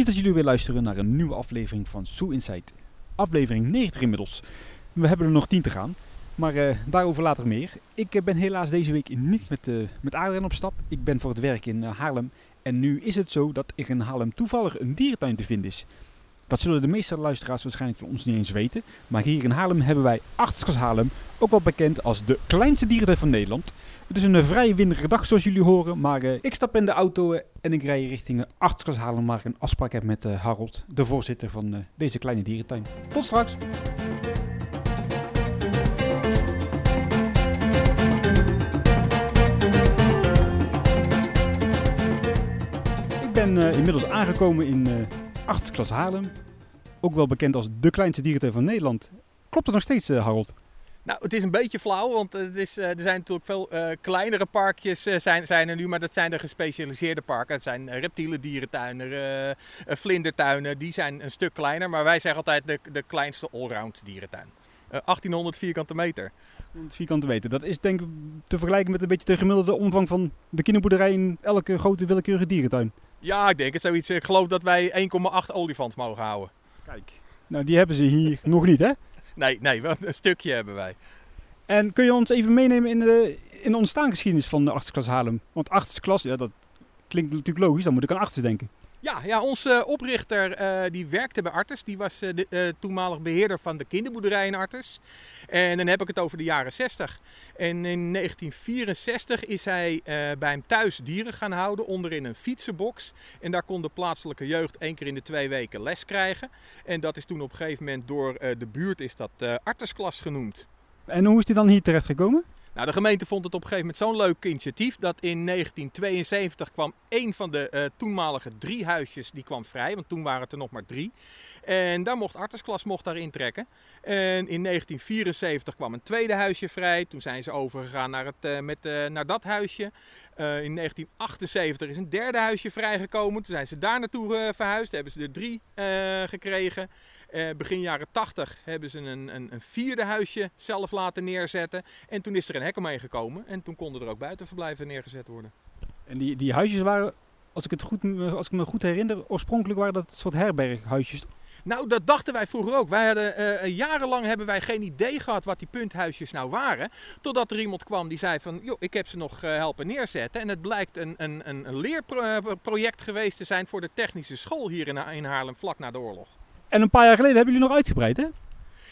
Fantastisch dat jullie weer luisteren naar een nieuwe aflevering van Zoo Insight. Aflevering 90 inmiddels. We hebben er nog 10 te gaan, maar eh, daarover later meer. Ik eh, ben helaas deze week niet met, uh, met Adriaan op stap. Ik ben voor het werk in Haarlem. En nu is het zo dat er in Haarlem toevallig een dierentuin te vinden is. Dat zullen de meeste luisteraars waarschijnlijk van ons niet eens weten. Maar hier in Haarlem hebben wij Artsklas Haarlem, ook wel bekend als de kleinste dierentuin van Nederland. Het is een uh, vrij winderige dag zoals jullie horen, maar uh, ik stap in de auto uh, en ik rij richting Artsklas Haarlem waar ik een afspraak heb met Harold, de voorzitter van deze kleine dierentuin. Tot straks! Ik ben inmiddels aangekomen in Artsklas Haarlem, ook wel bekend als de kleinste dierentuin van Nederland. Klopt dat nog steeds, Harold? Nou, het is een beetje flauw, want het is, uh, er zijn natuurlijk veel uh, kleinere parkjes uh, zijn, zijn er nu, maar dat zijn de gespecialiseerde parken. Het zijn reptiele dierentuinen, vlindertuinen, die zijn een stuk kleiner, maar wij zeggen altijd de, de kleinste allround dierentuin. 1800 vierkante meter. Vierkante meter, dat is denk ik te vergelijken met een beetje de gemiddelde omvang van de kinderboerderij in elke grote willekeurige dierentuin. Ja, ik denk het zoiets. Ik geloof dat wij 1,8 olifants mogen houden. Kijk, nou die hebben ze hier nog niet hè? Nee, nee, een stukje hebben wij. En kun je ons even meenemen in de, in de ontstaansgeschiedenis van de achterklas Haarlem? Want achterklas, ja, dat klinkt natuurlijk logisch, dan moet ik aan achters denken. Ja, ja onze oprichter uh, die werkte bij Artes. Die was de uh, toenmalig beheerder van de kinderboerderij in Artes. En dan heb ik het over de jaren 60. En in 1964 is hij bij hem thuis dieren gaan houden onderin een fietsenbox. En daar kon de plaatselijke jeugd één keer in de twee weken les krijgen. En dat is toen op een gegeven moment door de buurt is dat Artesklas genoemd. En hoe is hij dan hier terecht gekomen? Nou, de gemeente vond het op een gegeven moment zo'n leuk initiatief dat in 1972 kwam een van de uh, toenmalige drie huisjes die kwam vrij, want toen waren het er nog maar drie. En daar mocht Artesklas mocht daar intrekken. En in 1974 kwam een tweede huisje vrij. Toen zijn ze overgegaan naar, het, uh, met, uh, naar dat huisje. in 1978 is een derde huisje vrijgekomen. Toen zijn ze daar naartoe verhuisd. Hebben ze er drie gekregen. Uh, begin jaren 80 hebben ze een, een, een, vierde huisje zelf laten neerzetten. En toen is er een hek omheen gekomen. En toen konden er ook buitenverblijven neergezet worden. En die, die huisjes waren, als ik, het goed, als ik me goed herinner, oorspronkelijk waren dat soort herberghuisjes. Nou, dat dachten wij vroeger ook. Wij hadden, uh, jarenlang hebben wij geen idee gehad wat die punthuisjes nou waren. Totdat er iemand kwam die zei van, joh, ik heb ze nog uh, helpen neerzetten. En het blijkt een, een, een leerproject geweest te zijn voor de technische school hier in, in Haarlem, vlak na de oorlog. En een paar jaar geleden hebben jullie nog uitgebreid, hè?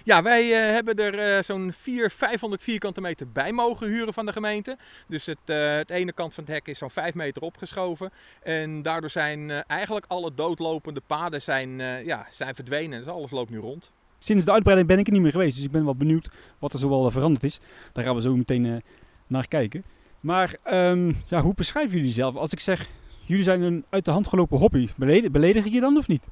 Ja, wij uh, hebben er uh, zo'n 400, 500 vierkante meter bij mogen huren van de gemeente. Dus het, uh, het ene kant van het hek is zo'n 5 meter opgeschoven. En daardoor zijn eigenlijk alle doodlopende paden zijn, ja, zijn verdwenen. Dus alles loopt nu rond. Sinds de uitbreiding ben ik er niet meer geweest. Dus ik ben wel benieuwd wat er zoal veranderd is. Daar gaan we zo meteen naar kijken. Maar um, ja, hoe beschrijven jullie zelf? Als ik zeg, jullie zijn een uit de hand gelopen hobby. Beledig, beledig ik je dan of niet?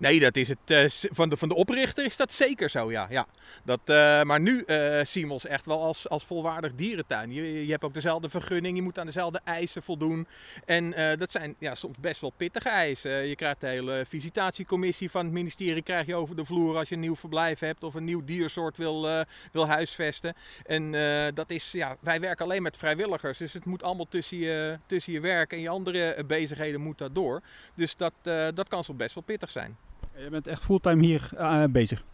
Nee, dat is het, uh, van, de, van de oprichter is dat zeker zo, ja. ja. Dat, uh, maar nu uh, zien we ons echt wel als, als volwaardig dierentuin. Je, je hebt ook dezelfde vergunning, je moet aan dezelfde eisen voldoen. En dat zijn ja, soms best wel pittige eisen. Je krijgt de hele visitatiecommissie van het ministerie krijg je over de vloer als je een nieuw verblijf hebt of een nieuw diersoort wil, wil huisvesten. En dat is, ja, wij werken alleen met vrijwilligers, dus het moet allemaal tussen je, tussen je werk en je andere bezigheden moet dat door. Dus dat, dat kan soms best wel pittig zijn. Je bent echt fulltime hier uh, bezig?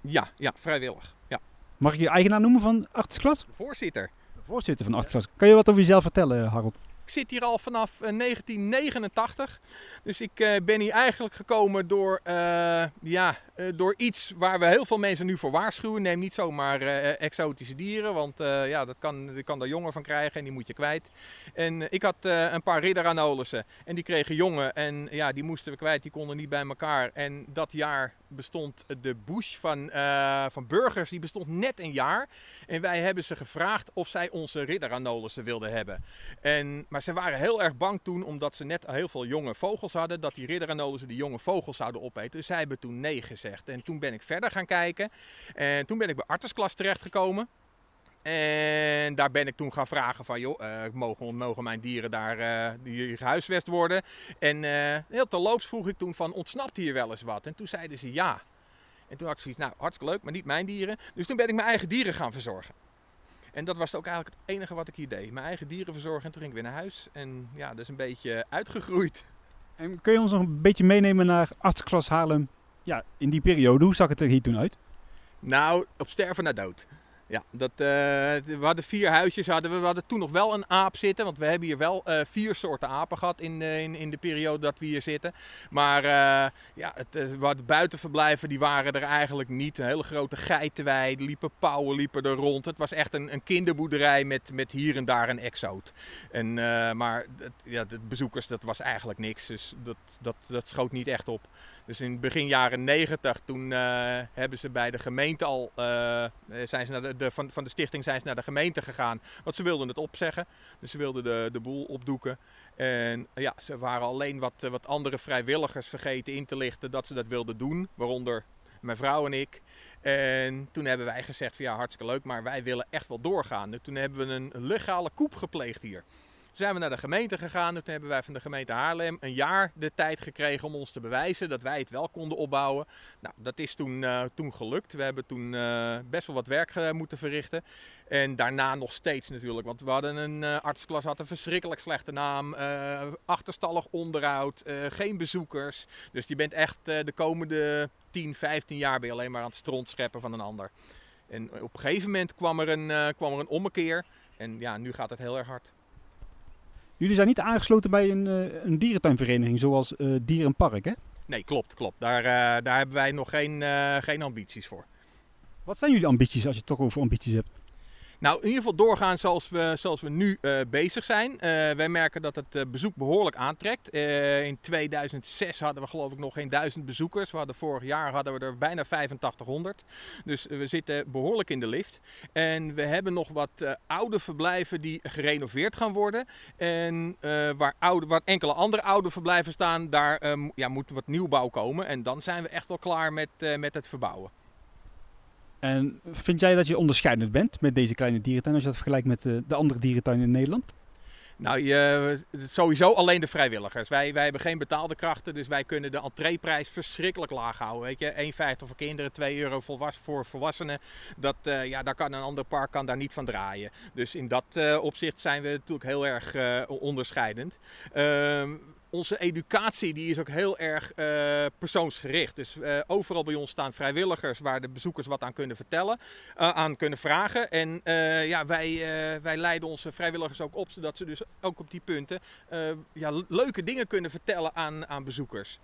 Ja, ja, vrijwillig. Ja. Mag ik je eigenaar noemen van Achtersklas? De voorzitter. De voorzitter van Achtersklas. Kan je wat over jezelf vertellen, Harold? Ik zit hier al vanaf uh, 1989. Dus ik uh, ben hier eigenlijk gekomen door, uh, ja, door iets waar we heel veel mensen nu voor waarschuwen. Neem niet zomaar exotische dieren, want ja, dat kan, kan daar jongen van krijgen en die moet je kwijt. En ik had een paar ridderanolussen en die kregen jongen en ja, die moesten we kwijt, die konden niet bij elkaar. En dat jaar bestond de bush van, uh, van burgers, die bestond net een jaar. En wij hebben ze gevraagd of zij onze ridderanolussen wilden hebben. En, maar ze waren heel erg bang toen, omdat ze net heel veel jonge vogels hadden, dat die ridderanolussen die jonge vogels zouden opeten. Dus zij hebben toen nee gezegd. En toen ben ik verder gaan kijken. En toen ben ik bij Artesklas terechtgekomen. En daar ben ik toen gaan vragen van, joh, uh, mogen, mogen mijn dieren daar uh, die gehuisvest worden? En uh, heel terloops vroeg ik toen van, ontsnapt hier wel eens wat? En toen zeiden ze ja. En toen had ik zoiets, nou, hartstikke leuk, maar niet mijn dieren. Dus toen ben ik mijn eigen dieren gaan verzorgen. En dat was ook eigenlijk het enige wat ik hier deed. Mijn eigen dieren verzorgen en toen ging ik weer naar huis. En ja, dat is een beetje uitgegroeid. En kun je ons nog een beetje meenemen naar artsklas Haarlem? Ja, in die periode, hoe zag het er hier toen uit? Nou, op sterven na dood. Ja, dat, uh, we hadden vier huisjes. Hadden we, hadden toen nog wel een aap zitten. Want we hebben hier wel uh, vier soorten apen gehad in, uh, in, in de periode dat we hier zitten. Maar ja, het, wat buitenverblijven die waren er eigenlijk niet. Een hele grote geitenwei. Liepen pauwen liepen er rond. Het was echt een, een kinderboerderij met, met hier en daar een exoot. En, maar ja, de bezoekers, dat was eigenlijk niks. Dus dat, dat, dat schoot niet echt op. Dus in begin jaren 90, toen uh, hebben ze bij de gemeente al, uh, zijn ze naar de, van, van de stichting zijn ze naar de gemeente gegaan. Want ze wilden het opzeggen. Dus ze wilden de, de boel opdoeken. En ja, ze waren alleen wat, wat andere vrijwilligers vergeten in te lichten dat ze dat wilden doen. Waaronder mijn vrouw en ik. En toen hebben wij gezegd ja, hartstikke leuk, maar wij willen echt wel doorgaan. En toen hebben we een legale koep gepleegd hier. Zijn we naar de gemeente gegaan. Toen hebben wij van de gemeente Haarlem een jaar de tijd gekregen om ons te bewijzen dat wij het wel konden opbouwen. Nou, dat is toen, uh, toen gelukt. We hebben toen uh, best wel wat werk uh, moeten verrichten. En daarna nog steeds natuurlijk. Want we hadden een artsklas, had een verschrikkelijk slechte naam. achterstallig onderhoud, geen bezoekers. Dus je bent echt de komende 10, 15 jaar ben je alleen maar aan het strontscheppen van een ander. En op een gegeven moment kwam er een, kwam er een ommekeer. En ja, nu gaat het heel erg hard. Jullie zijn niet aangesloten bij een, uh, een dierentuinvereniging zoals uh, Dierenpark, hè? Nee, klopt, klopt. Daar, uh, daar hebben wij nog geen, geen ambities voor. Wat zijn jullie ambities als je het toch over ambities hebt? Nou, in ieder geval doorgaan zoals we, zoals we nu uh, bezig zijn. Uh, wij merken dat het uh, bezoek behoorlijk aantrekt. in 2006 hadden we geloof ik nog geen duizend bezoekers. We hadden vorig jaar hadden we er bijna 8500. Dus we zitten behoorlijk in de lift. En we hebben nog wat oude verblijven die gerenoveerd gaan worden. En waar, oude, enkele andere oude verblijven staan, daar ja, moet wat nieuwbouw komen. En dan zijn we echt wel klaar met, met het verbouwen. En vind jij dat je onderscheidend bent met deze kleine dierentuin als je dat vergelijkt met de, de andere dierentuinen in Nederland? Nou, je, sowieso alleen de vrijwilligers. Wij, wij hebben geen betaalde krachten, dus wij kunnen de entreeprijs verschrikkelijk laag houden. Weet je, 1,50 voor kinderen, 2 euro voor volwassenen. Dat, uh, ja, daar kan een ander park kan daar niet van draaien. Dus in dat opzicht zijn we natuurlijk heel erg onderscheidend. Uh, onze educatie die is ook heel erg uh, persoonsgericht. Dus uh, overal bij ons staan vrijwilligers waar de bezoekers wat aan kunnen vertellen, uh, aan kunnen vragen. En ja, wij, wij leiden onze vrijwilligers ook op, zodat ze dus ook op die punten ja, leuke dingen kunnen vertellen aan, aan bezoekers.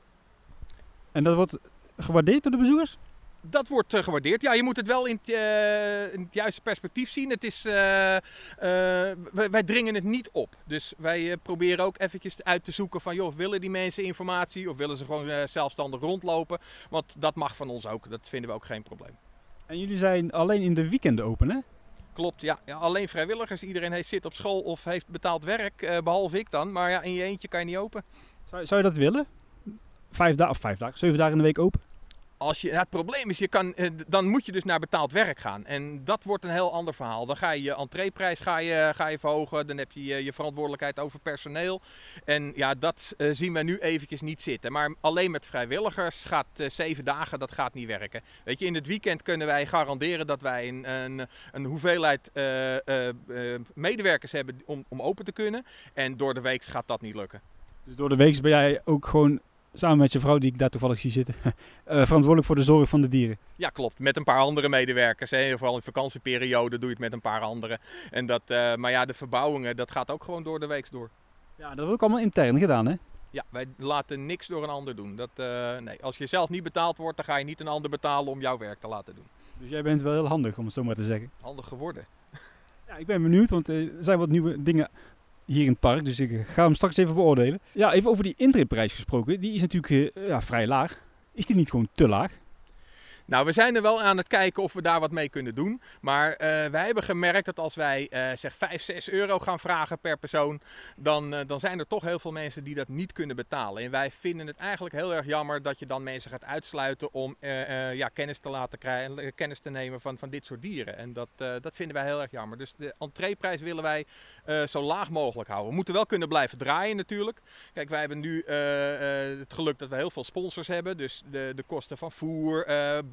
En dat wordt gewaardeerd door de bezoekers? Dat wordt uh, gewaardeerd. Ja, je moet het wel in het, uh, in het juiste perspectief zien. Het is, uh, wij, wij, dringen het niet op. Dus wij proberen ook eventjes uit te zoeken van... joh, willen die mensen informatie of willen ze gewoon zelfstandig rondlopen? Want dat mag van ons ook. Dat vinden we ook geen probleem. En jullie zijn alleen in de weekenden open, hè? Klopt, ja. ja alleen vrijwilligers. Iedereen heeft, zit op school of heeft betaald werk, behalve ik dan. Maar ja, in je eentje kan je niet open. Zou, zou je dat willen? Vijf dagen, of vijf dagen, zeven dagen in de week open? Als je, het probleem is, je kan, eh, dan moet je dus naar betaald werk gaan. En dat wordt een heel ander verhaal. Dan ga je je entreeprijs ga je, ga je verhogen. Dan heb je je, verantwoordelijkheid over personeel. En ja, dat uh, zien we nu eventjes niet zitten. Maar alleen met vrijwilligers gaat uh, zeven dagen, dat gaat niet werken. Weet je, in het weekend kunnen wij garanderen dat wij een, een, een hoeveelheid medewerkers hebben om, om open te kunnen. En door de week gaat dat niet lukken. Dus door de week ben jij ook gewoon samen met je vrouw, die ik daar toevallig zie zitten, uh, verantwoordelijk voor de zorg van de dieren. Ja, klopt. Met een paar andere medewerkers. Hè. Vooral in vakantieperiode doe je het met een paar anderen. En dat, uh, maar ja, de verbouwingen, dat gaat ook gewoon door de week door. Ja, dat wordt ook allemaal intern gedaan, hè? Ja, wij laten niks door een ander doen. Dat, uh, nee, als je zelf niet betaald wordt, dan ga je niet een ander betalen om jouw werk te laten doen. Dus jij bent wel heel handig, om het zo maar te zeggen. Handig geworden. Ja, ik ben benieuwd, want er zijn wat nieuwe dingen hier in het park. Dus ik ga hem straks even beoordelen. Ja, even over die intreprijs gesproken. Die is natuurlijk uh, ja, vrij laag. Is die niet gewoon te laag? Nou, we zijn er wel aan het kijken of we daar wat mee kunnen doen. Maar uh, wij hebben gemerkt dat als wij uh, zeg 5, 6 euro gaan vragen per persoon, dan, uh, dan zijn er toch heel veel mensen die dat niet kunnen betalen. En wij vinden het eigenlijk heel erg jammer dat je dan mensen gaat uitsluiten om ja, kennis te laten krijgen, kennis te nemen van, van dit soort dieren. En dat, dat vinden wij heel erg jammer. Dus de entreeprijs willen wij zo laag mogelijk houden. We moeten wel kunnen blijven draaien natuurlijk. Kijk, wij hebben nu het geluk dat we heel veel sponsors hebben. Dus de, de kosten van voer,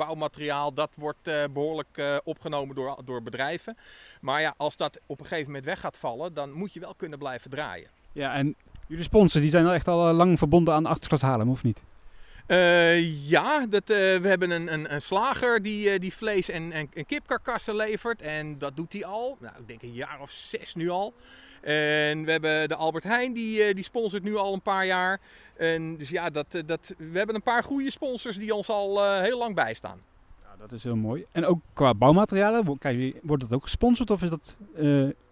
bouwmateriaal, dat wordt uh, behoorlijk uh, opgenomen door, door bedrijven. Maar ja, als dat op een gegeven moment weg gaat vallen, dan moet je wel kunnen blijven draaien. Ja, en Jullie sponsors die zijn al echt al lang verbonden aan de achterklas Haarlem, of niet? Uh, ja, dat, uh, we hebben een, een, een slager die, uh, die vlees en, en, en, kipkarkassen levert. En dat doet hij al, nou, ik denk een jaar of zes nu al. En we hebben de Albert Heijn, die, die sponsort nu al een paar jaar. En dus ja, dat, dat, we hebben een paar goede sponsors die ons al heel lang bijstaan. Ja, dat is heel mooi. En ook qua bouwmaterialen, wordt dat ook gesponsord of is dat,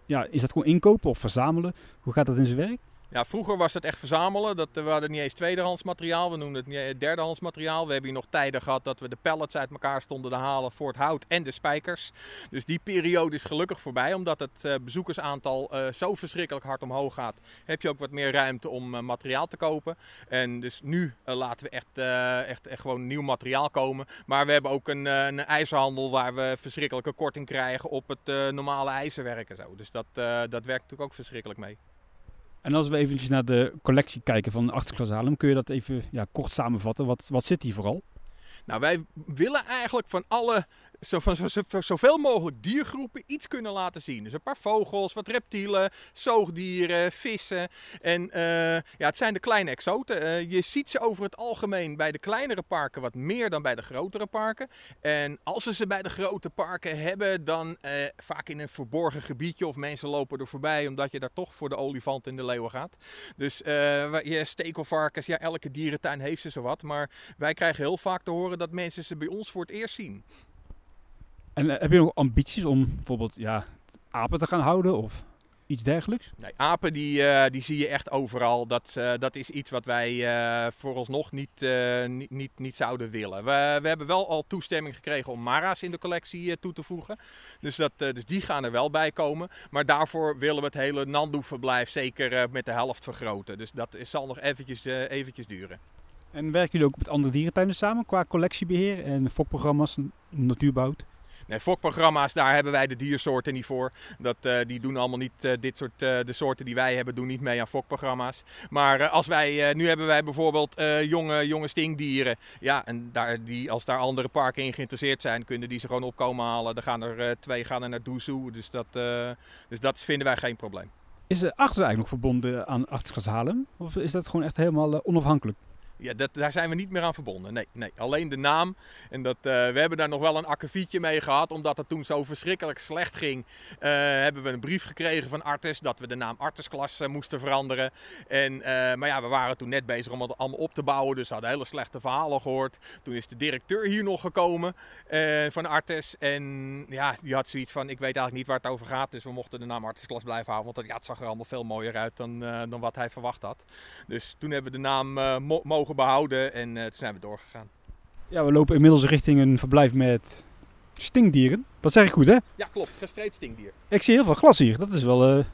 ja, is dat gewoon inkopen of verzamelen? Hoe gaat dat in zijn werk? Ja, vroeger was het echt verzamelen. Dat, we hadden niet eens tweedehands materiaal. We noemden het niet derdehands materiaal. We hebben hier nog tijden gehad dat we de pallets uit elkaar stonden te halen voor het hout en de spijkers. Dus die periode is gelukkig voorbij. Omdat het uh, bezoekersaantal uh, zo verschrikkelijk hard omhoog gaat, heb je ook wat meer ruimte om materiaal te kopen. En dus nu laten we echt, echt, echt gewoon nieuw materiaal komen. Maar we hebben ook een, een ijzerhandel waar we verschrikkelijke korting krijgen op het normale ijzerwerk en zo. Dus dat, dat werkt natuurlijk ook verschrikkelijk mee. En als we eventjes naar de collectie kijken van Achterklas Haarlem, kun je dat even ja, kort samenvatten? Wat, wat zit hier vooral? Nou, wij willen eigenlijk van alle zo, van zo, zoveel mogelijk diergroepen iets kunnen laten zien. Dus een paar vogels, wat reptielen, zoogdieren, vissen. En uh, ja, het zijn de kleine exoten. Uh, je ziet ze over het algemeen bij de kleinere parken wat meer dan bij de grotere parken. En als ze ze bij de grote parken hebben, dan uh, vaak in een verborgen gebiedje of mensen lopen er voorbij omdat je daar toch voor de olifant en de leeuwen gaat. Dus je stekelvarkens, ja, elke dierentuin heeft ze zowat. Maar wij krijgen heel vaak te horen dat mensen ze bij ons voor het eerst zien. En heb je nog ambities om bijvoorbeeld ja, apen te gaan houden of iets dergelijks? Nee, apen die, uh, die zie je echt overal. Dat, uh, dat is iets wat wij uh, vooralsnog niet, niet, niet, niet zouden willen. We, we hebben wel al toestemming gekregen om mara's in de collectie toe te voegen. Dus, dat, dus die gaan er wel bij komen. Maar daarvoor willen we het hele Nandoe-verblijf zeker met de helft vergroten. Dus dat is, zal nog eventjes, eventjes duren. En werken jullie ook met andere dierentuinen samen qua collectiebeheer en fokprogramma's, natuurbehoud? Nee, fokprogramma's, daar hebben wij de diersoorten niet voor. Dat, uh, die doen allemaal niet, uh, dit soort, uh, de soorten die wij hebben, doen niet mee aan fokprogramma's. Maar als wij, nu hebben wij bijvoorbeeld jonge, jonge stinkdieren. Ja, en daar, die, als daar andere parken in geïnteresseerd zijn, kunnen die ze gewoon opkomen halen. Dan gaan er twee gaan er naar Doezoe, dus dat, dus dat vinden wij geen probleem. Is de achter eigenlijk nog verbonden aan Haarlem? Of is dat gewoon echt helemaal onafhankelijk? Ja, dat, daar zijn we niet meer aan verbonden. Nee, nee. alleen de naam. En dat, uh, we hebben daar nog wel een akkefietje mee gehad. Omdat het toen zo verschrikkelijk slecht ging. Uh, hebben we een brief gekregen van Artes. Dat we de naam Artesklas uh, moesten veranderen. En, maar ja, we waren toen net bezig om het allemaal op te bouwen. Dus we hadden hele slechte verhalen gehoord. Toen is de directeur hier nog gekomen van Artes. En ja, die had zoiets van: Ik weet eigenlijk niet waar het over gaat. Dus we mochten de naam Artesklas blijven houden. Want ja, het zag er allemaal veel mooier uit dan, dan wat hij verwacht had. Dus toen hebben we de naam mogen behouden en uh, toen zijn we doorgegaan. Ja, we lopen inmiddels richting een verblijf met stinkdieren. Dat zeg ik goed, hè? Ja, klopt. Gestreept stinkdier. Ik zie heel veel glas hier. Dat is wel, uh,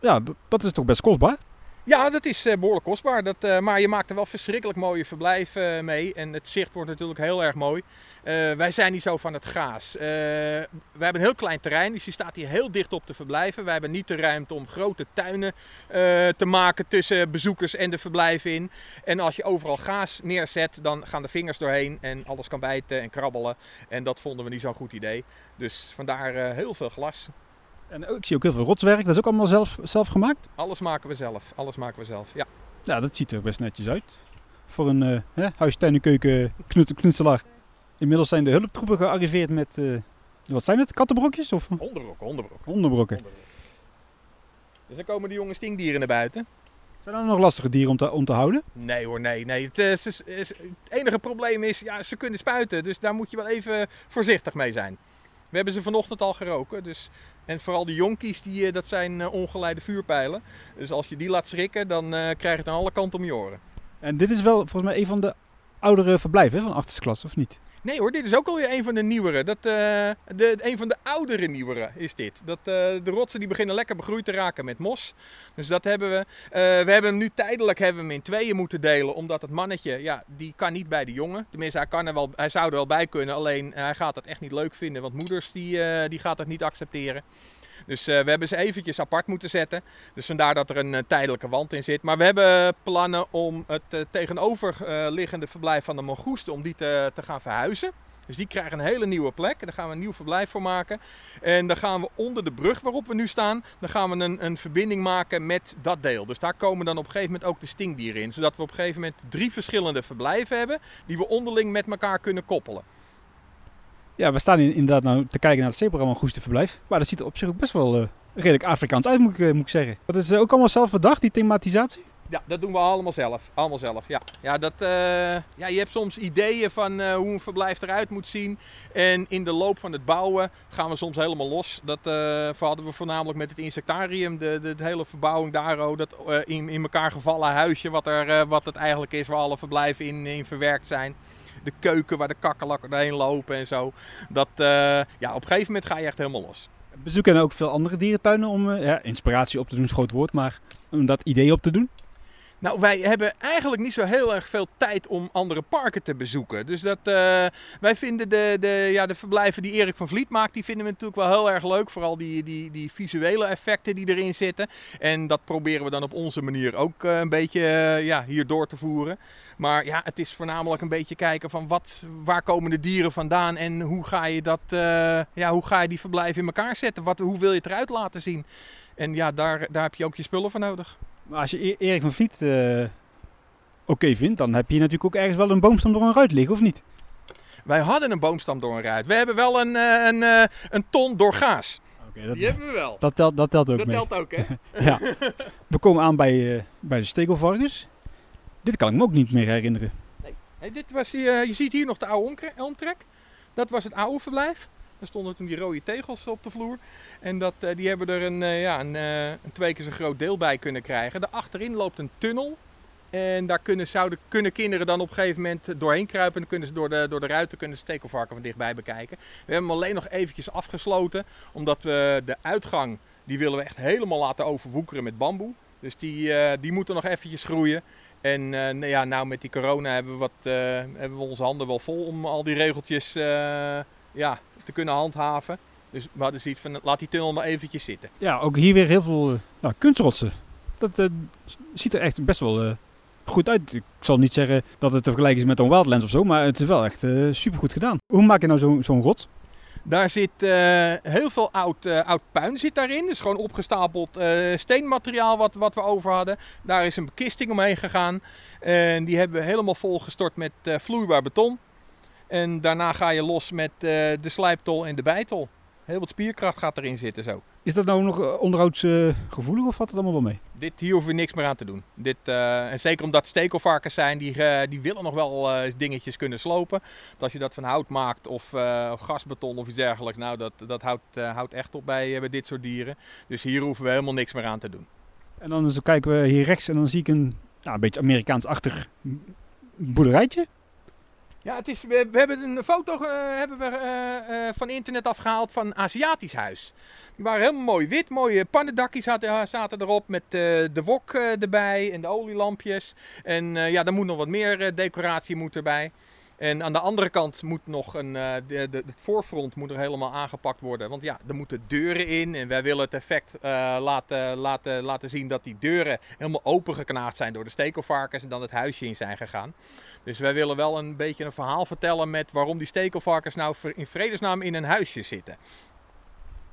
ja, dat is toch best kostbaar? Ja, dat is uh, behoorlijk kostbaar. Dat, uh, maar je maakt er wel verschrikkelijk mooie verblijf uh, mee. En het zicht wordt natuurlijk heel erg mooi. wij zijn niet zo van het gaas. we hebben een heel klein terrein, dus je staat hier heel dicht op te verblijven. Wij hebben niet de ruimte om grote tuinen te maken tussen bezoekers en de verblijven in. En als je overal gaas neerzet, dan gaan de vingers doorheen en alles kan bijten en krabbelen. En dat vonden we niet zo'n goed idee. Dus vandaar heel veel glas. En ik zie ook heel veel rotswerk. Dat is ook allemaal zelf, zelf gemaakt? Alles maken we zelf. Alles maken we zelf, ja. Ja, dat ziet er best netjes uit. Voor een uh, huis, tuin en keuken knutselaar. Inmiddels zijn de hulptroepen gearriveerd met, uh, wat zijn het, kattenbrokjes? Of? Hondenbrokken, hondenbrokken. Hondenbrokken. Dus dan komen de jonge stinkdieren naar buiten. Zijn er nog lastige dieren om te, om te houden? Nee hoor, nee. nee. Het, is, het enige probleem is, ja, ze kunnen spuiten. Dus daar moet je wel even voorzichtig mee zijn. We hebben ze vanochtend al geroken. Dus, en vooral die jonkies, die, eh, dat zijn uh, ongeleide vuurpijlen. Dus als je die laat schrikken, dan uh, krijg je het aan alle kanten om je oren. En dit is wel volgens mij een van de oudere verblijven van achtersklas, of niet? Nee hoor, dit is ook alweer een van de nieuwere. Dat, uh, de, een van de oudere nieuwere is dit. Dat, uh, de rotsen die beginnen lekker begroeid te raken met mos. Dus dat hebben we. Uh, we hebben hem nu tijdelijk hebben hem in tweeën moeten delen. Omdat het mannetje, ja, die kan niet bij de jongen. Tenminste, hij, kan er wel, hij zou er wel bij kunnen. Alleen hij gaat het echt niet leuk vinden. Want moeders die, die gaat het niet accepteren. Dus uh, we hebben ze eventjes apart moeten zetten. Dus vandaar dat er een uh, tijdelijke wand in zit. Maar we hebben plannen om het uh, tegenoverliggende verblijf van de mongoesten om die te, te gaan verhuizen. Dus die krijgen een hele nieuwe plek. Daar gaan we een nieuw verblijf voor maken. En dan gaan we onder de brug waarop we nu staan, dan gaan we een, een verbinding maken met dat deel. Dus daar komen dan op een gegeven moment ook de stinkdieren in. Zodat we op een gegeven moment drie verschillende verblijven hebben die we onderling met elkaar kunnen koppelen. Ja, we staan inderdaad nou te kijken naar het zeeprogramma Goeste Verblijf. Maar dat ziet er op zich ook best wel uh, redelijk Afrikaans uit, moet ik, moet ik zeggen. Dat is ook allemaal zelf bedacht, die thematisatie? Ja, dat doen we allemaal zelf. Allemaal zelf, ja. Ja, dat, ja je hebt soms ideeën van hoe een verblijf eruit moet zien. En in de loop van het bouwen gaan we soms helemaal los. Dat uh, hadden we voornamelijk met het insectarium. De, de, de hele verbouwing daar, oh, dat in, in elkaar gevallen huisje. Wat, er, wat het eigenlijk is, waar alle verblijven in, in verwerkt zijn. De keuken waar de kakkelakken doorheen lopen en zo. Dat, ja, op een gegeven moment ga je echt helemaal los. Bezoeken ook veel andere dierentuinen om ja, inspiratie op te doen, schoot woord, maar om dat idee op te doen? Nou, wij hebben eigenlijk niet zo heel erg veel tijd om andere parken te bezoeken. Dus dat, uh, wij vinden de, de, ja, de verblijven die Erik van Vliet maakt, die vinden we natuurlijk wel heel erg leuk. Vooral die, die, die visuele effecten die erin zitten. En dat proberen we dan op onze manier ook uh, een beetje uh, ja, hier door te voeren. Maar ja, het is voornamelijk een beetje kijken van wat, waar komen de dieren vandaan en hoe ga je, dat, ja, hoe ga je die verblijven in elkaar zetten? Wat, hoe wil je het eruit laten zien? En ja, daar, daar heb je ook je spullen voor nodig. Maar als je e- Erik van Vliet uh, oké vindt, dan heb je natuurlijk ook ergens wel een boomstam door een ruit liggen, of niet? Wij hadden een boomstam door een ruit. We hebben wel een, uh, een, uh, een ton door gaas. Okay, dat, Die hebben we wel. Dat telt, dat telt ook dat mee. telt ook, hè? ja. We komen aan bij, bij de stekelvarkens. Dit kan ik me ook niet meer herinneren. Nee. Hey, dit was, je ziet hier nog de oude omtrek. Dat was het oude verblijf. Er stonden toen die rode tegels op de vloer. En dat, uh, die hebben er een, uh, ja, een, uh, een, twee keer zo groot deel bij kunnen krijgen. Daarachterin loopt een tunnel. En daar kunnen, zouden, kunnen kinderen dan op een gegeven moment doorheen kruipen. En dan kunnen ze door de, door de ruiten kunnen stekelvarken van dichtbij bekijken. We hebben hem alleen nog eventjes afgesloten. Omdat we de uitgang, die willen we echt helemaal laten overwoekeren met bamboe. Dus die, die moeten nog eventjes groeien. En nou ja, nou met die corona hebben we, wat, hebben we onze handen wel vol om al die regeltjes ja, te kunnen handhaven. Dus we hadden zoiets van, laat die tunnel maar eventjes zitten. Ja, ook hier weer heel veel uh, kunstrotsen. Dat uh, ziet er echt best wel uh, goed uit. Ik zal niet zeggen dat het te vergelijken is met een Wildlands of zo, maar het is wel echt super goed gedaan. Hoe maak je nou zo'n zo rot? Daar zit heel veel oud, oud puin zit daarin. Dus gewoon opgestapeld steenmateriaal wat, wat we over hadden. Daar is een bekisting omheen gegaan. En die hebben we helemaal volgestort met vloeibaar beton. En daarna ga je los met de slijptol en de bijtol. Heel wat spierkracht gaat erin zitten zo. Is dat nou nog onderhoudsgevoelig of valt het allemaal wel mee? Dit, hier hoeven we niks meer aan te doen. Dit, uh, en zeker omdat stekelvarkens zijn, die, uh, die willen nog wel dingetjes kunnen slopen. Dat als je dat van hout maakt of, gasbeton of iets dergelijks, nou dat, dat houdt, houdt echt op bij, bij dit soort dieren. Dus hier hoeven we helemaal niks meer aan te doen. En dan kijken we hier rechts en dan zie ik een, nou, een beetje Amerikaans-achtig boerderijtje. Ja, het is, we, hebben een foto uh, hebben we, uh, uh, van internet afgehaald van een Aziatisch huis. Die waren helemaal mooi wit, mooie pannendakjes zaten, zaten erop met de wok erbij en de olielampjes. En ja, er moet nog wat meer decoratie moet erbij. En aan de andere kant moet nog een, uh, de, het voorfront moet er helemaal aangepakt worden. Want ja, er moeten deuren in. En wij willen het effect uh, laten, laten, laten zien dat die deuren helemaal opengeknaagd zijn door de stekelvarkens. En dan het huisje in zijn gegaan. Dus wij willen wel een beetje een verhaal vertellen met waarom die stekelvarkens nou in vredesnaam in een huisje zitten.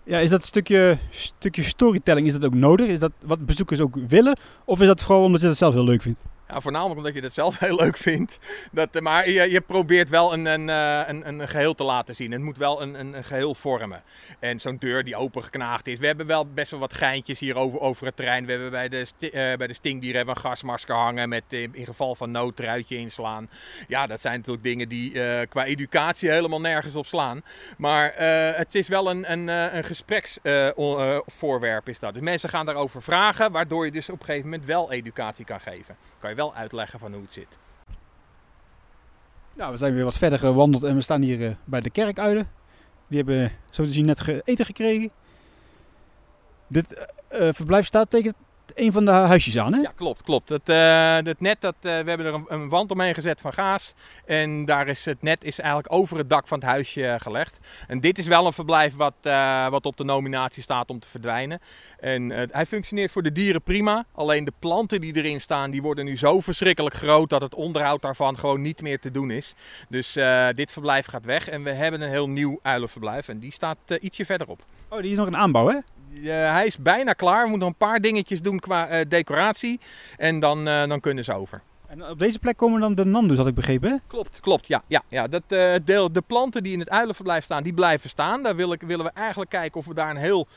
Ja, is dat stukje, stukje storytelling, is dat ook nodig? Is dat wat bezoekers ook willen? Of is dat vooral omdat je dat zelf heel leuk vindt? Ja, voornamelijk omdat je dat zelf heel leuk vindt. Dat, maar je, je probeert wel een, een, een, een geheel te laten zien. Het moet wel een, een, een geheel vormen. En zo'n deur die opengeknaagd is. We hebben wel best wel wat geintjes hier over, over het terrein. We hebben bij de, uh, bij de stinkdieren hebben een gasmasker hangen met in, geval van nood truitje inslaan. Ja, dat zijn natuurlijk dingen die qua educatie helemaal nergens op slaan. Maar het is wel een, een, een gespreksvoorwerp is dat. Dus mensen gaan daarover vragen, waardoor je dus op een gegeven moment wel educatie kan geven. Kan je wel uitleggen van hoe het zit. Nou, we zijn weer wat verder gewandeld en we staan hier uh, bij de kerkuilen. Die hebben zo te zien net eten gekregen. Dit uh, verblijf staat tegen, een van de huisjes aan, hè? Ja, klopt, klopt. Het, eh, het net, dat, eh, we hebben er een, een wand omheen gezet van gaas. En daar is het net is eigenlijk over het dak van het huisje eh, gelegd. En dit is wel een verblijf wat, wat op de nominatie staat om te verdwijnen. En hij functioneert voor de dieren prima. Alleen de planten die erin staan, die worden nu zo verschrikkelijk groot dat het onderhoud daarvan gewoon niet meer te doen is. Dus dit verblijf gaat weg. En we hebben een heel nieuw uilenverblijf. En die staat ietsje verderop. Oh, die is nog een aanbouw, hè? Hij is bijna klaar. We moeten nog een paar dingetjes doen qua eh, decoratie. En dan, eh, dan kunnen ze over. En op deze plek komen dan de Nando's, had ik begrepen, hè? Klopt, klopt. Ja, ja, ja. Dat, eh, deel, de planten die in het uilenverblijf staan, die blijven staan. Daar wil ik, willen we eigenlijk kijken of we daar een heel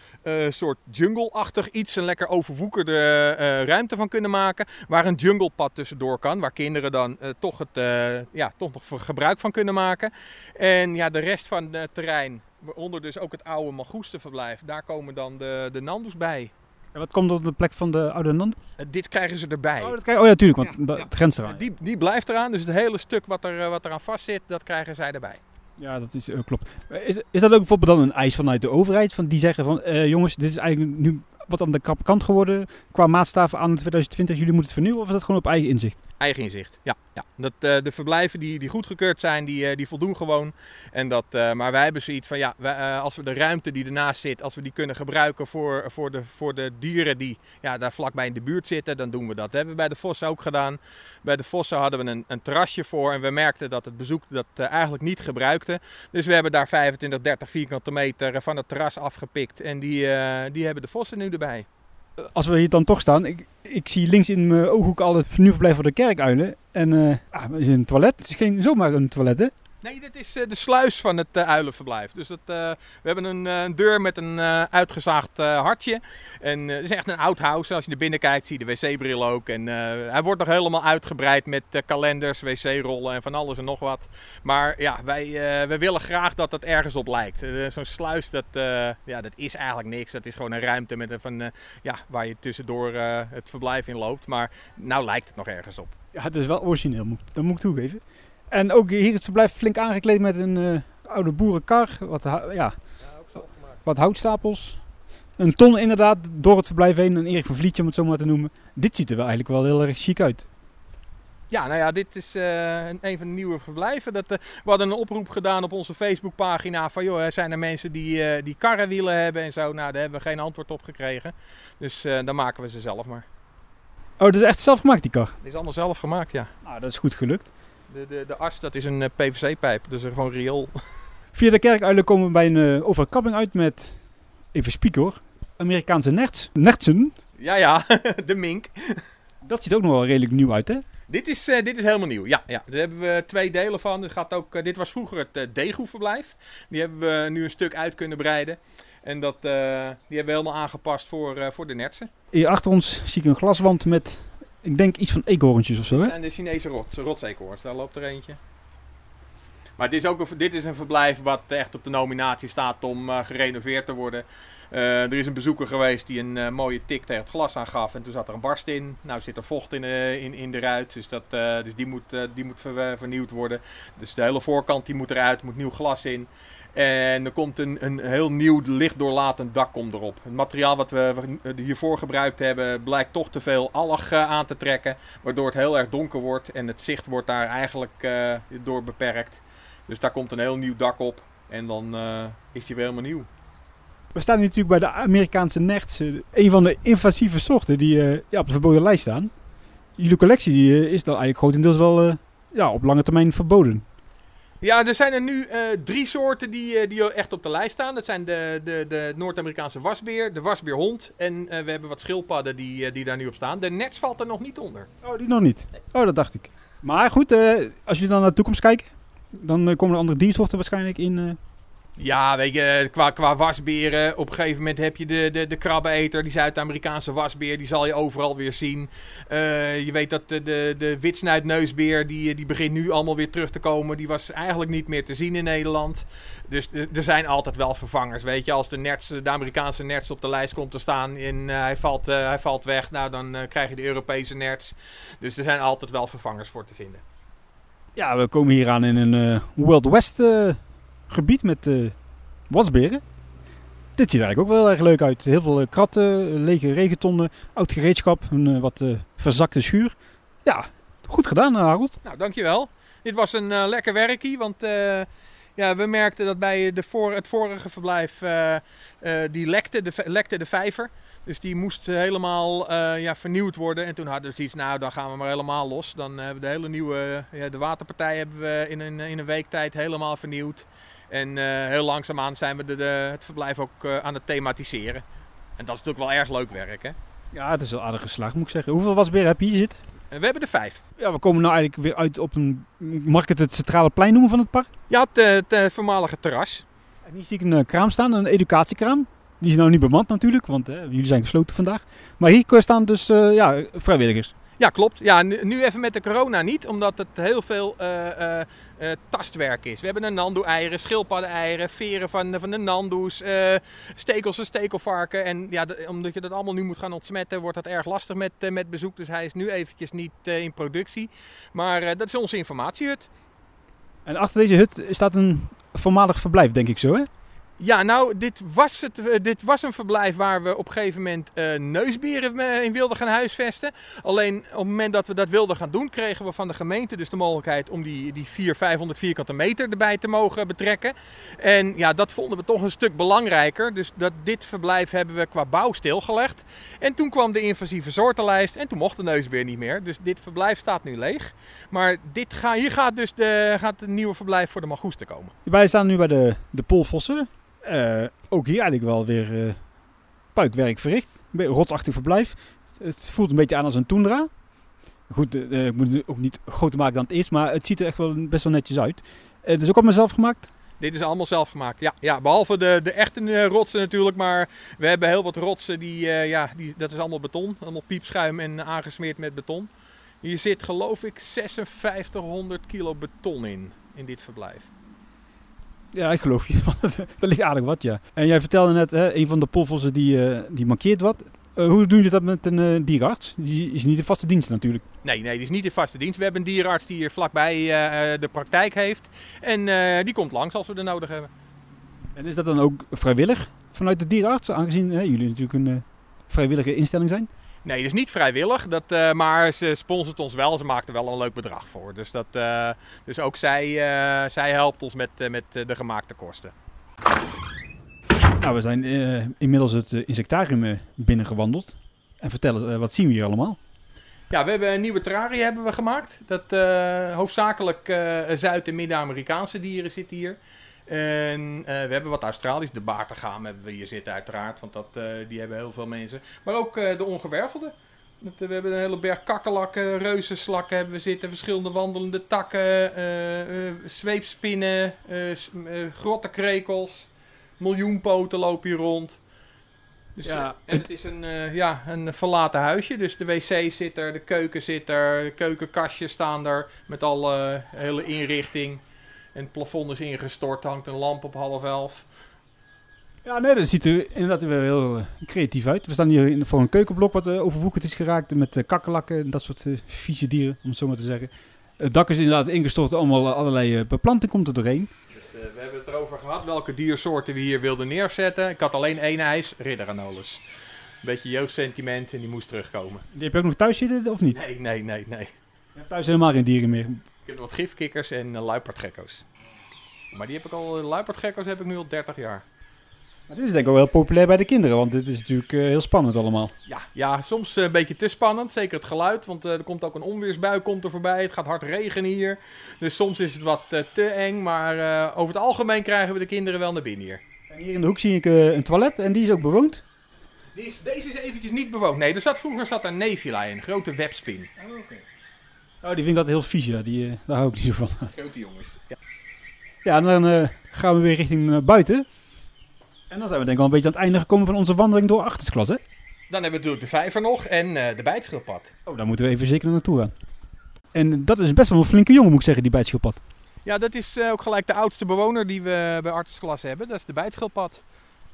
soort jungle-achtig iets, een lekker overwoekerde ruimte van kunnen maken. Waar een junglepad tussendoor kan, waar kinderen dan toch, het, ja, toch nog gebruik van kunnen maken. En ja, de rest van het terrein, waaronder dus ook het oude Magoestenverblijf, daar komen dan de, de Nando's bij. En wat komt op de plek van de oude Nando's? Eh, dit krijgen ze erbij. Oh, dat krijg- oh ja, tuurlijk, want Ja, dat- ja. het grenst eraan. Die, die blijft eraan, dus het hele stuk wat, er, eh, wat eraan vast zit, dat krijgen zij erbij. Ja, dat is, eh, klopt. Is, is dat ook bijvoorbeeld dan een eis vanuit de overheid? Van die zeggen van, eh, jongens, dit is eigenlijk nu wat aan de kant geworden qua maatstaven aan 2020. Jullie moeten het vernieuwen of is dat gewoon op eigen inzicht? Eigen inzicht, ja. ja. Dat, eh, de verblijven die, die goedgekeurd zijn, die, eh, die voldoen gewoon. En dat, eh, maar wij hebben zoiets van, ja, als we de ruimte die ernaast zit, als we die kunnen gebruiken voor, voor, de, voor de dieren die ja, daar vlakbij in de buurt zitten, dan doen we dat. Dat hebben we bij de Vossen ook gedaan. Bij de Vossen hadden we een, een terrasje voor en we merkten dat het bezoek dat eigenlijk niet gebruikte. Dus we hebben daar 25, 30 vierkante meter van het terras afgepikt en die, die hebben de Vossen nu erbij. Als we hier dan toch staan, ik, ik zie links in mijn ooghoek al het vernieuwverblijf voor de kerkuilen. En eh ah, het is een toilet. Het is geen zomaar een toilet, hè? Nee, dit is eh, de sluis van het eh, uilenverblijf. Dus dat, eh, we hebben een, deur met een uitgezaagd hartje. En het is echt een oud huis. Als je er binnen kijkt, zie je de wc-bril ook. En hij wordt nog helemaal uitgebreid met kalenders, wc-rollen en van alles en nog wat. Maar ja, wij, wij willen graag dat het ergens op lijkt. Zo'n sluis, dat, ja, dat is eigenlijk niks. Dat is gewoon een ruimte met een, van, ja, waar je tussendoor het verblijf in loopt. Maar nou lijkt het nog ergens op. Ja, het is wel origineel, dat moet ik toegeven. En ook hier is het verblijf flink aangekleed met een eh, oude boerenkar. Wat, hou- ja, wat houtstapels. Een ton inderdaad door het verblijf heen. Een Erik van Vlietje om het zo maar te noemen. Dit ziet er wel eigenlijk wel heel erg chic uit. Ja, nou ja, dit is eh, een, van de nieuwe verblijven. Dat, eh, we hadden een oproep gedaan op onze Facebookpagina van joh, zijn er mensen die, eh, die karrenwielen hebben en zo. Nou, daar hebben we geen antwoord op gekregen. Dus dan maken we ze zelf maar. Oh, dat is echt zelf gemaakt die kar. Het is allemaal zelf gemaakt, ja. Nou, dat is goed gelukt. De, de, de as, dat is een eh, PVC-pijp, dus gewoon riool. Via de kerkuilen komen we bij een uh, overkapping uit met, even spieken hoor, Amerikaanse nerts. Nertsen. Ja, ja, de mink. Dat ziet ook nog wel redelijk nieuw uit, hè? Dit is, eh, dit is helemaal nieuw. Ja, ja, daar hebben we twee delen van. Er gaat ook, eh, dit was vroeger het uh, Degoe-verblijf. Die hebben we nu een stuk uit kunnen breiden. En dat, eh, die hebben we helemaal aangepast voor, eh, voor de nertsen. Hier achter ons zie ik een glaswand met, ik denk iets van eekhoorntjes of zo, Dat hè? zijn de Chinese rots, rotseekhoorns. Daar loopt er eentje. Maar dit is ook een, dit is een verblijf wat echt op de nominatie staat om eh, gerenoveerd te worden. Eh, er is een bezoeker geweest die een eh, mooie tik tegen het glas aangaf. En toen zat er een barst in. Nou zit er vocht in, in, in de ruit. Dus, dat, dus die moet, die moet ver- vernieuwd worden. Dus de hele voorkant die moet eruit. moet nieuw glas in. En er komt een, een heel nieuw lichtdoorlatend dak komt erop. Het materiaal wat we hiervoor gebruikt hebben blijkt toch te veel alg eh, aan te trekken. Waardoor het heel erg donker wordt en het zicht wordt daar eigenlijk eh, door beperkt. Dus daar komt een heel nieuw dak op en dan eh, is die weer helemaal nieuw. We staan hier natuurlijk bij de Amerikaanse eh, Een van de invasieve soorten die ja, op de verboden lijst staan. Jullie collectie die, is dan eigenlijk grotendeels wel ja, op lange termijn verboden. Ja, er zijn er nu eh, drie soorten die, eh, die echt op de lijst staan. Dat zijn de, de, de Noord-Amerikaanse wasbeer, de wasbeerhond en eh, we hebben wat schildpadden die, die daar nu op staan. De nets valt er nog niet onder. Oh, die nog niet. Oh, dat dacht ik. Maar goed, als jullie dan naar de toekomst kijken, dan komen er andere diersoorten waarschijnlijk in. Ja, weet je, qua, qua wasberen, op een gegeven moment heb je de, de, de krabbeneter, die Zuid-Amerikaanse wasbeer, die zal je overal weer zien. Eh, je weet dat de, de, de witsnuitneusbeer, die, die begint nu allemaal weer terug te komen. Die was eigenlijk niet meer te zien in Nederland. Dus er- zijn altijd wel vervangers, weet je. Als de, nerts, de Amerikaanse nerts op de lijst komt te staan en eh, hij, valt, eh, hij valt weg, nou dan krijg je de Europese nerts. Dus er zijn altijd wel vervangers voor te vinden. Ja, we komen hier aan in een Wild West gebied met eh, wasberen. Dit ziet er eigenlijk ook wel erg leuk uit. Heel veel eh, kratten, lege regentonnen, oud gereedschap, een eh, wat verzakte schuur. Ja, goed gedaan Harold. Nou, dankjewel. Dit was een lekker werkie, want ja, we merkten dat bij de voor, het vorige verblijf die lekte de, lekte de vijver. Dus die moest helemaal ja, vernieuwd worden. En toen hadden we zoiets, nou dan gaan we maar helemaal los. Dan hebben we de hele nieuwe, ja, de waterpartij hebben we in een, in een week tijd helemaal vernieuwd. En eh, heel langzaamaan zijn we de, de- het verblijf ook eh, aan het thematiseren. En dat is natuurlijk wel erg leuk werk, hè. Ja, het is wel aardig geslaagd moet ik zeggen. Hoeveel wasberen heb je hier zitten? En we hebben er vijf. Ja, we komen nou eigenlijk weer uit op een, mag ik het het centrale plein noemen van het park? Ja, het, eh, het eh, voormalige terras. En hier zie ik een eh, kraam staan, een educatiekraam. Die is nou niet bemand natuurlijk, want eh, jullie zijn gesloten vandaag. Maar hier staan dus eh, ja, vrijwilligers. Ja, klopt. Ja, nu, even met de corona niet, omdat het heel veel eh, eh, eh, tastwerk is. We hebben een nandoe-eieren, schildpadden-eieren, veren van, van de nandoes, stekels van stekelvarken. En ja, omdat je dat allemaal nu moet gaan ontsmetten, wordt dat erg lastig met, met bezoek. Dus hij is nu eventjes niet in productie. Maar dat is onze informatiehut. En achter deze hut staat een voormalig verblijf, denk ik zo, hè? Ja, nou, dit was, het, eh, dit was een verblijf waar we op een gegeven moment eh, neusberen eh, in wilden gaan huisvesten. Alleen op het moment dat we dat wilden gaan doen, kregen we van de gemeente dus de mogelijkheid om die, die 400, 500 vierkante meter erbij te mogen betrekken. En ja, dat vonden we toch een stuk belangrijker. Dus dat, dit verblijf hebben we qua bouw stilgelegd. En toen kwam de invasieve soortenlijst en toen mocht de neusbeer niet meer. Dus dit verblijf staat nu leeg. Maar dit ga, hier gaat dus de, gaat het nieuwe verblijf voor de Magoesten komen. Wij staan nu bij de, de Poolvossen. Eh, ook hier eigenlijk wel weer eh, puikwerk verricht. Rotsachtig verblijf. Het voelt een beetje aan als een toendra. Goed, ik moet het ook niet groter maken dan het is, maar het ziet er echt wel best wel netjes uit. Eh, het is ook allemaal zelf gemaakt. Dit is allemaal zelf gemaakt. Ja, ja behalve de, de echte rotsen natuurlijk. Maar we hebben heel wat rotsen. Die, ja, die, dat is allemaal beton. Allemaal piepschuim en aangesmeerd met beton. Hier zit geloof ik 5600 kilo beton in. In dit verblijf. Ja, ik geloof je. dat ligt aardig wat, ja. En jij vertelde net, hè, een van de Poolvossen die, eh, die markeert wat. Eh, hoe doen jullie dat met een eh, dierenarts? Die is niet in vaste dienst natuurlijk. Nee, nee, die is niet in vaste dienst. We hebben een dierenarts die hier vlakbij de praktijk heeft. En die komt langs als we er nodig hebben. En is dat dan ook vrijwillig vanuit de dierenarts? Aangezien jullie natuurlijk een vrijwillige instelling zijn. Nee, is niet vrijwillig, dat, eh, maar ze sponsort ons wel. Ze maakt er wel een leuk bedrag voor. Dus, dat, eh, dus ook zij, eh, zij helpt ons met, met de gemaakte kosten. Nou, we zijn inmiddels het insectarium binnengewandeld. En vertel eens, wat zien we hier allemaal? Ja, we hebben een nieuwe terrarie hebben we gemaakt. Dat hoofdzakelijk Zuid- en Midden-Amerikaanse dieren zitten hier. En eh, we hebben wat Australisch. De baartegaam hebben we hier zitten uiteraard, want dat, eh, die hebben heel veel mensen. Maar ook eh, de ongewervelde. We hebben een hele berg kakkerlakken, reuzenslakken hebben we zitten. Verschillende wandelende takken, zweepspinnen, grottenkrekels. Miljoenpoten lopen hier rond. Dus, Ja, en het is een, ja, een verlaten huisje. Dus de wc zit er, de keuken zit er, de keukenkastjes staan er met alle hele inrichting. En het plafond is ingestort, hangt een lamp op half elf. Ja, nee, dat ziet er inderdaad weer heel eh, creatief uit. We staan hier voor een keukenblok wat eh, overwoekerd is geraakt met eh, kakkerlakken en dat soort vieze dieren, om het zo maar te zeggen. Het dak is inderdaad ingestort, allemaal allerlei beplanting komt er doorheen. Dus, we hebben het erover gehad welke diersoorten we hier wilden neerzetten. Ik had alleen één ijs, ridderanolus. Een beetje jeugdsentiment en die moest terugkomen. Die heb je ook nog thuis zitten, of niet? Nee, nee, nee, nee. Je hebt thuis helemaal geen dieren meer. Ik heb wat gifkikkers en uh, luipaardgekko's. Maar die heb ik al, luipaardgekko's heb ik nu al 30 jaar. Maar dit is denk ik ook wel populair bij de kinderen, want dit is natuurlijk eh, heel spannend allemaal. Ja, ja soms eh, een beetje te spannend. Zeker het geluid, want eh, er komt ook een onweersbui komt er voorbij. Het gaat hard regenen hier. Dus soms is het wat eh, te eng. Maar eh, over het algemeen krijgen we de kinderen wel naar binnen hier. En hier in de hoek zie ik eh, een toilet en die is ook bewoond. Die is, deze is eventjes niet bewoond. Nee, er zat, vroeger zat daar Nevila in. Een grote webspin. Oh, die vind ik dat heel vies, ja. Die, eh, daar hou ik niet zo van. Grote jongens. Ja. Ja, en dan eh, gaan we weer richting eh, buiten. En dan zijn we denk ik al een beetje aan het einde gekomen van onze wandeling door Achtersklas, hè? Dan hebben we natuurlijk de vijver nog en de bijtschildpad. Oh, daar moeten we even zeker naartoe gaan. En dat is best wel een flinke jongen, moet ik zeggen, die bijtschildpad. Ja, dat is ook gelijk de oudste bewoner die we bij Artesklas hebben. Dat is de bijtschildpad.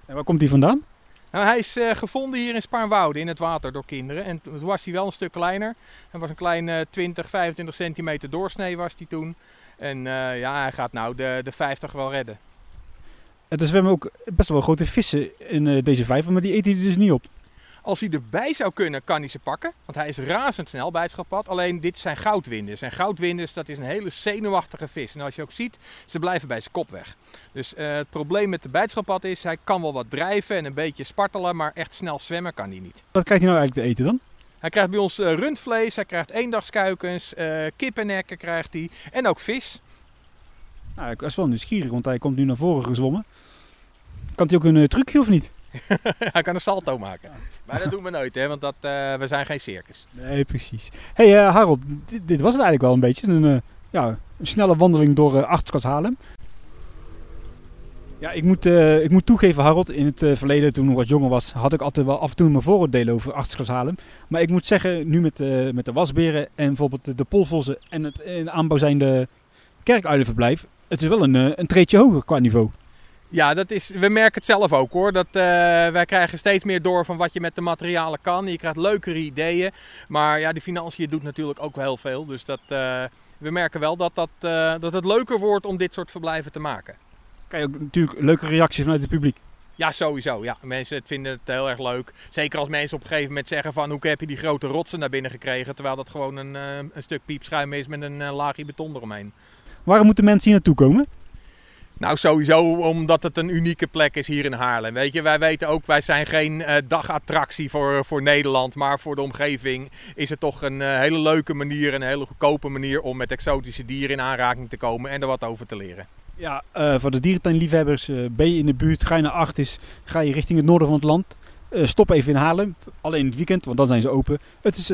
En waar komt die vandaan? Nou, hij is eh, gevonden hier in Spaarnwoude in het water door kinderen. En toen was hij wel een stuk kleiner. Hij was een klein eh 20, 25 centimeter doorsnee was hij toen. En eh, ja, hij gaat nou de, de 50 wel redden. En er zwemmen ook best wel grote vissen in eh, deze vijver, maar die eten hij dus niet op. Als hij erbij zou kunnen, kan hij ze pakken. Want hij is razendsnel bij het schildpad. Alleen dit zijn goudwinders. En goudwinders, dat is een hele zenuwachtige vis. En als je ook ziet, ze blijven bij zijn kop weg. Dus eh, het probleem met de bijtschildpad is, hij kan wel wat drijven en een beetje spartelen, maar echt snel zwemmen kan hij niet. Wat krijgt hij nou eigenlijk te eten dan? Hij krijgt bij ons eh, rundvlees, hij krijgt eendagskuikens, eh kippennekken krijgt hij en ook vis. Nou, ik was wel nieuwsgierig, want hij komt nu naar voren gezwommen. Kan hij ook een trucje of niet? hij kan een salto maken. Maar dat doen we nooit, hè, want dat, eh, we zijn geen circus. Nee, precies. hey, eh, Harold, dit, was het eigenlijk wel een beetje. Een, eh, ja, een snelle wandeling door uh. Ja, ik moet, ik moet toegeven, Harold, in het verleden, toen ik wat jonger was, had ik altijd wel af en toe mijn vooroordelen over Haarlem. Maar ik moet zeggen, nu met, met de wasberen en bijvoorbeeld de, polvossen en het in aanbouw zijnde kerkuilenverblijf, het is wel een, een treedje hoger qua niveau. Ja, dat is, we merken het zelf ook hoor. Dat, eh, wij krijgen steeds meer door van wat je met de materialen kan. Je krijgt leukere ideeën. Maar ja, de financiën doet natuurlijk ook wel heel veel. Dus dat, eh, we merken wel dat, dat, eh, dat het leuker wordt om dit soort verblijven te maken. Krijg je ook natuurlijk leuke reacties vanuit het publiek. Ja, sowieso. Ja. Mensen vinden het heel erg leuk. Zeker als mensen op een gegeven moment zeggen van hoe heb je die grote rotsen naar binnen gekregen. Terwijl dat gewoon een, een stuk piepschuim is met een laagje beton eromheen. Waarom moeten mensen hier naartoe komen? Nou, sowieso omdat het een unieke plek is hier in Haarlem. Weet je, wij weten ook, wij zijn geen eh, dagattractie voor, voor Nederland. Maar voor de omgeving is het toch een eh, hele leuke manier en een hele goedkope manier om met exotische dieren in aanraking te komen en er wat over te leren. Ja, eh, voor de dierentuinliefhebbers, ben je in de buurt, ga je naar Artis, ga je richting het noorden van het land. stop even in Haarlem, alleen in het weekend, want dan zijn ze open. Het is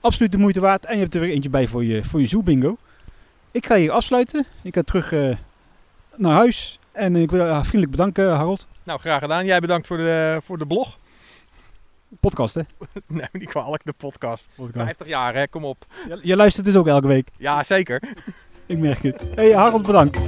absoluut de moeite waard en je hebt er weer eentje bij voor je, voor je zoo bingo. Ik ga hier afsluiten. Ik ga terug naar huis en ik wil je vriendelijk bedanken, Harold. Nou, graag gedaan. Jij bedankt voor de, voor de blog. Podcast, hè? Nee, niet kwalijk, de podcast. Podcast. 50 jaar, hè? Kom op. Je, je luistert dus ook elke week. Ja, zeker. Ik merk het. Hey, Harold, bedankt.